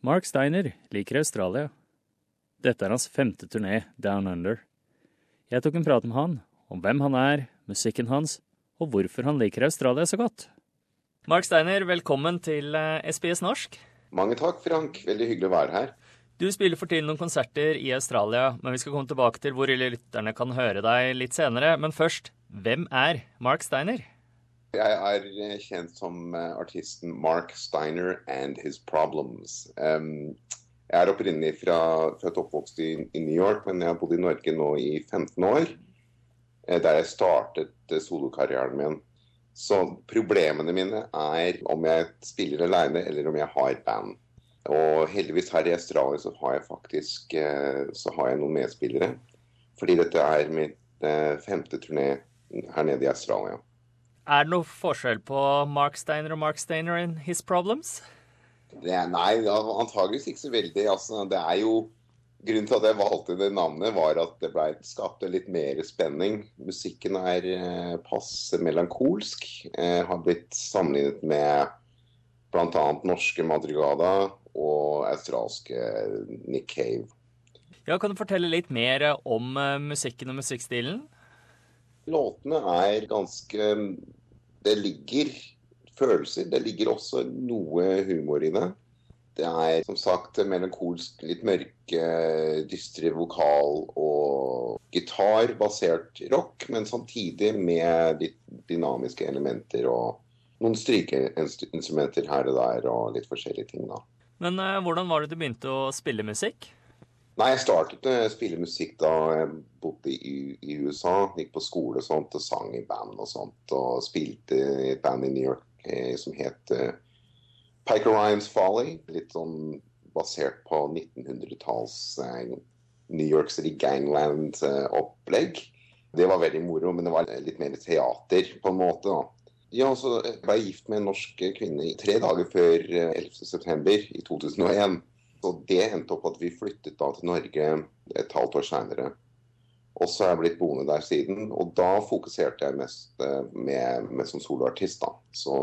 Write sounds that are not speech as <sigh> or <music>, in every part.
Mark Steiner liker Australia. Dette er hans femte turné Down Under. Jeg tok en prat med han om hvem han er, musikken hans, og hvorfor han liker Australia så godt. Mark Steiner, velkommen til SBS norsk. Mange takk, Frank. Veldig hyggelig å være her. Du spiller for tiden noen konserter i Australia, men vi skal komme tilbake til hvor lytterne kan høre deg litt senere. Men først, hvem er Mark Steiner? Jeg er eh, kjent som eh, artisten Mark Steiner and His Problems. Um, jeg er opprinnelig fra, født og oppvokst i, i, New York, men jeg har bodd i Norge nå i 15 år. Eh, der jeg startet solokarrieren min. Så problemene mine er om jeg spiller alene eller om jeg har band. Og heldigvis her i Australia så har jeg faktisk så har jeg noen medspillere. Fordi dette er mitt femte turné her nede i Australia. Er det noe forskjell på Mark Steiner og Mark Steiner and his problems? Er, nei, antageligvis ikke så veldig. Altså, det er jo Grunnen til at jeg valgte det navnet, var at det ble skapte litt mer spenning. Musikken er eh, passe melankolsk. Eh, har blitt sammenlignet med bl.a. norske Madrigada og australske Nick Cave. Ja, Kan du fortelle litt mer om uh, musikken og musikkstilen? Låtene er ganske det ligger følelser. Det ligger også noe humor i det. Det er som sagt melankolsk, litt mørke, dystre vokal og gitarbasert rock, men samtidig med litt dynamiske elementer og noen strykeinstrumenter her og der og litt forskjellige ting, da. Men eh, hvordan var det du begynte å spille musikk? Nei, jeg startet å spille musikk da jeg bodde i, i, USA. Gikk på skole og sånt, og sang i band og sånt. Og spilte i et band i New York eh, som het eh, Piker Ryans Folly. Litt sånn basert på 1900-talls eh, New York City Gangland-opplegg. Det var veldig moro, men det var litt mer teater på en måte. da. Ja, så ble jeg gift med en norsk kvinne tre dager før 11.9. Eh, i 2001. Så det endte opp at vi flyttet da til Norge et halvt år seinere. Og så er jeg blitt boende der siden. Og da fokuserte jeg mest eh, med, med som soloartist, da. Så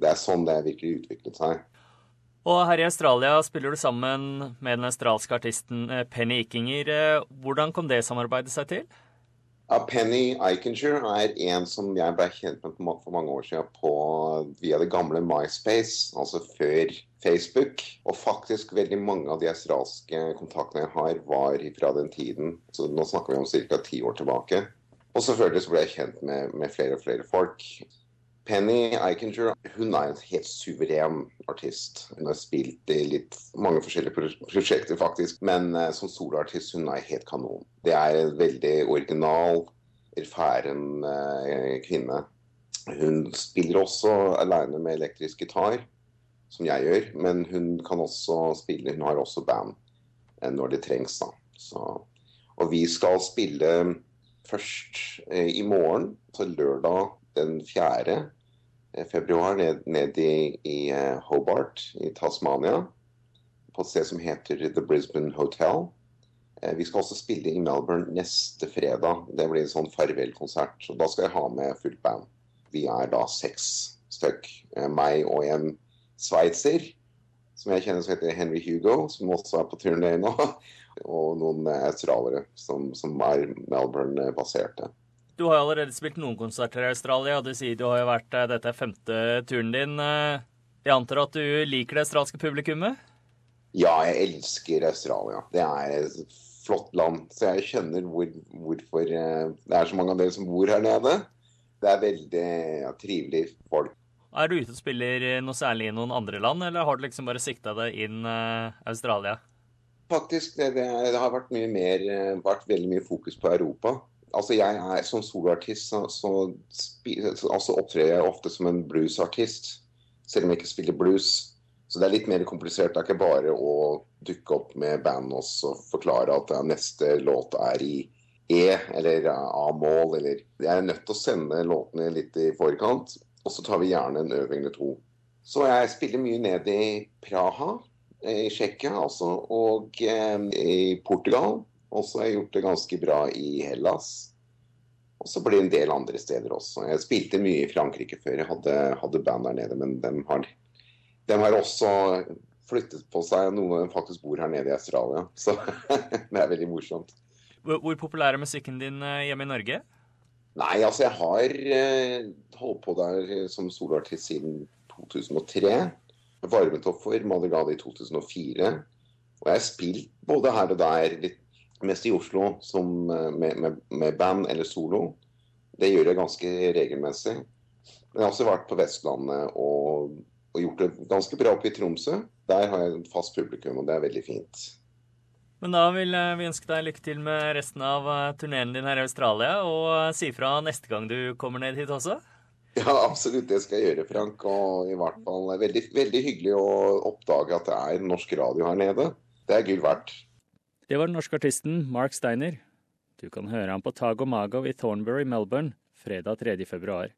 det er sånn det virkelig utviklet seg. Og her i Australia spiller du sammen med den australske artisten eh, Penny Ikinger. Eh, hvordan kom det samarbeidet seg til? Ja, Penny Eichinger er en som jeg ble kjent med for mange år siden på, via det gamle MySpace, altså før Facebook. Og faktisk veldig mange av de australske kontaktene jeg har, var fra den tiden. Så nå snakker vi om ca. ti år tilbake. Og selvfølgelig så ble jeg kjent med, med flere og flere folk. Penny Eichinger hun er en helt suveren artist. Hun har spilt i litt mange forskjellige prosjekter, faktisk. Men uh, som soloartist hun er helt kanon. Det er en veldig original, erfaren uh, kvinne. Hun spiller også aleine med elektrisk gitar som jeg gjør. Men hun kan også spille, hun har også band uh, når det trengs. da. Så, og vi skal spille først i morgen, så lørdag den 4. Eh, februar, ned, ned i, i uh, Hobart i Tasmania. På et sted som heter The Brisbane Hotel. Eh, vi skal også spille i Melbourne neste fredag. Det blir en sånn farvelkonsert. Og da skal jeg ha med fullt band. Vi er da seks stykk. Meg og en sveitser som jeg kjenner som heter Henry Hugo, som også er på turné nå. <laughs> Og noen australiere som, som er Melbourne-baserte. Du har jo allerede spilt noen konserter i Australia, og du sier du har jo vært eh, Dette er femte turen din. Eh, jeg antar at du liker det australske publikummet? Ja, jeg elsker Australia. Det er et flott land. Så jeg skjønner hvor, hvorfor eh, det er så mange av dere som bor her nede. Det er veldig ja, trivelige folk. Er du ute og spiller noe særlig i noen andre land, eller har du liksom bare sikta deg inn uh, Australia? Faktisk, det, det, har vært mye mer, vært veldig mye fokus på Europa. Altså jeg er Som soloartist så, så, altså opptrer jeg ofte som en bluesartist, selv om jeg ikke spiller blues. Så det er litt mer komplisert. Det er ikke bare å dukke opp med band og forklare at neste låt er i E eller A-mål, eller Jeg er nødt til å sende låtene litt i forkant. Og så tar vi gjerne en øving eller to. Så jeg spiller mye ned i Praha, i Tsjekkia altså, og eh, i Portugal. Og så har jeg gjort det ganske bra i Hellas. Og så blir det en del andre steder også. Jeg spilte mye i Frankrike før jeg hadde, hadde band der nede, men de har, de har også flyttet på seg. Noen av dem faktisk bor her nede i Australia. Så <laughs> det er veldig morsomt. Hvor, populær er musikken din eh, hjemme i Norge? Nei, altså jeg har eh, holdt på der som soloartist siden 2003. Jeg varmet opp for Madrigal i 2004. Og jeg har spilt både her og der, litt mest i Oslo, som, eh, med, med, med, band eller solo. Det gjør jeg ganske regelmessig. Men jeg har også vært på Vestlandet og, og gjort det ganske bra oppe i Tromsø. Der har jeg et fast publikum, og det er veldig fint. Men da vil eh, vi ønske deg lykke til med resten av eh, turneen din her i Australia, og si fra neste gang du kommer ned hit også. Ja, absolutt. Det skal jeg gjøre, Frank. Og i hvert fall veldig, veldig hyggelig å oppdage at det er norsk radio her nede. Det er gull verdt. Det var den norske artisten Mark Steiner. Du kan høre ham på Tago Mago i Thornbury, Melbourne, fredag 3. februar.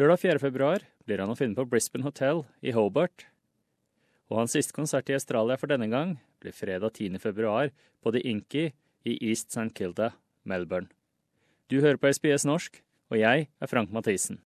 Lørdag 4. februar blir han å finne på Brisbane Hotel i Hobart. Og hans siste konsert i Australia for denne gang blir fredag 10. februar på The Inky i East St. Kilda, Melbourne. Du hører på SBS norsk, og jeg er Frank Mathisen.